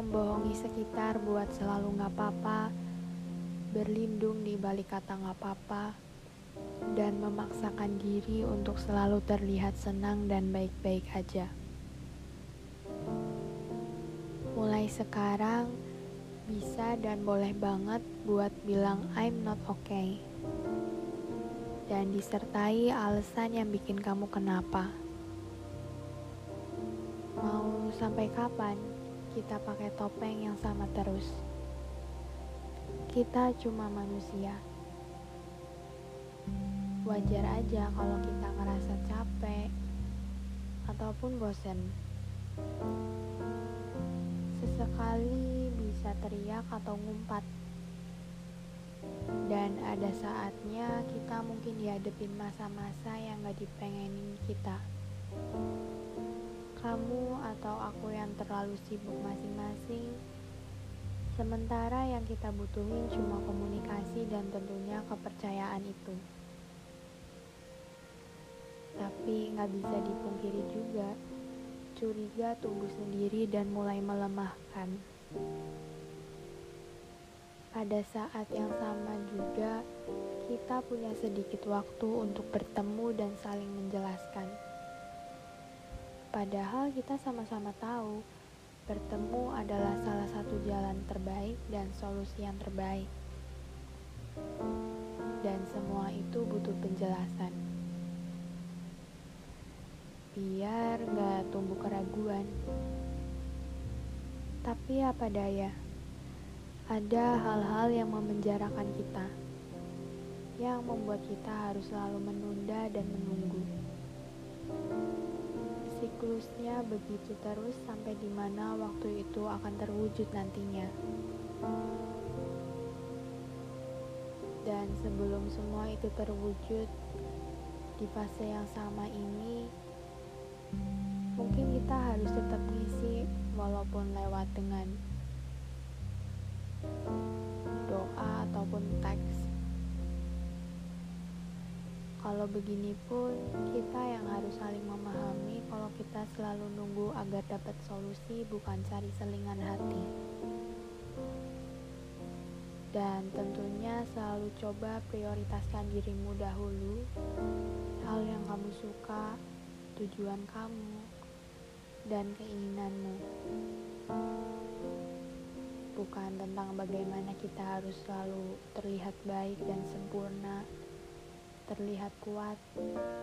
membohongi sekitar buat selalu gak apa-apa, berlindung di balik kata gak apa-apa, dan memaksakan diri untuk selalu terlihat senang dan baik-baik aja. Mulai sekarang, bisa dan boleh banget buat bilang I'm not okay. Dan disertai alasan yang bikin kamu kenapa. Mau sampai kapan kita pakai topeng yang sama terus? Kita cuma manusia. Wajar aja kalau kita ngerasa capek ataupun bosen. Sesekali bisa teriak atau ngumpat. Dan ada saatnya kita mungkin dihadapin masa-masa yang gak dipengenin kita kamu atau aku yang terlalu sibuk masing-masing. Sementara yang kita butuhin cuma komunikasi dan tentunya kepercayaan itu. Tapi nggak bisa dipungkiri juga, curiga tumbuh sendiri dan mulai melemahkan. Pada saat yang sama juga, kita punya sedikit waktu untuk bertemu dan saling menjelaskan. Padahal kita sama-sama tahu bertemu adalah salah satu jalan terbaik dan solusi yang terbaik. Dan semua itu butuh penjelasan. Biar gak tumbuh keraguan. Tapi apa daya, ada hal-hal yang memenjarakan kita. Yang membuat kita harus selalu menunda dan menunggu siklusnya begitu terus sampai di mana waktu itu akan terwujud nantinya. Dan sebelum semua itu terwujud di fase yang sama ini, mungkin kita harus tetap ngisi walaupun lewat dengan doa ataupun teks kalau begini pun, kita yang harus saling memahami kalau kita selalu nunggu agar dapat solusi bukan cari selingan hati. Dan tentunya selalu coba prioritaskan dirimu dahulu, hal yang kamu suka, tujuan kamu, dan keinginanmu. Bukan tentang bagaimana kita harus selalu terlihat baik dan sempurna terlihat kuat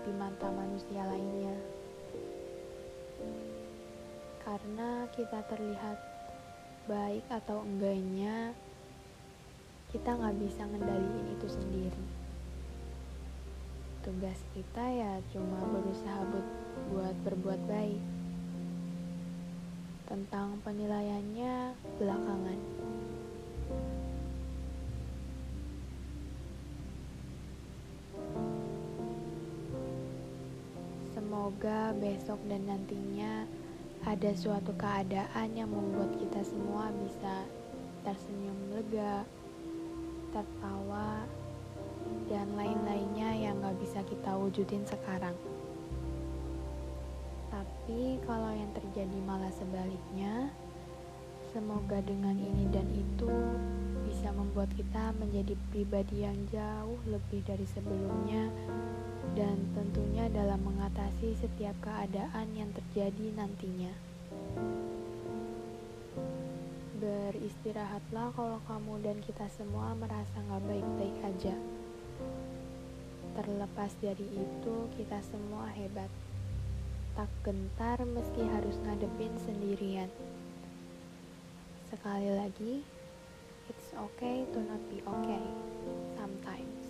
di mata manusia lainnya. Karena kita terlihat baik atau enggaknya, kita nggak bisa ngendaliin itu sendiri. Tugas kita ya cuma berusaha buat, buat berbuat baik. Tentang penilaiannya belakangan. Semoga besok dan nantinya ada suatu keadaan yang membuat kita semua bisa tersenyum lega, tertawa, dan lain-lainnya yang gak bisa kita wujudin sekarang. Tapi kalau yang terjadi malah sebaliknya, semoga dengan ini dan itu bisa membuat kita menjadi pribadi yang jauh lebih dari sebelumnya dan tentunya dalam mengatasi setiap keadaan yang terjadi nantinya. Beristirahatlah kalau kamu dan kita semua merasa gak baik-baik aja. Terlepas dari itu, kita semua hebat. Tak gentar meski harus ngadepin sendirian. Sekali lagi, it's okay to not be okay sometimes.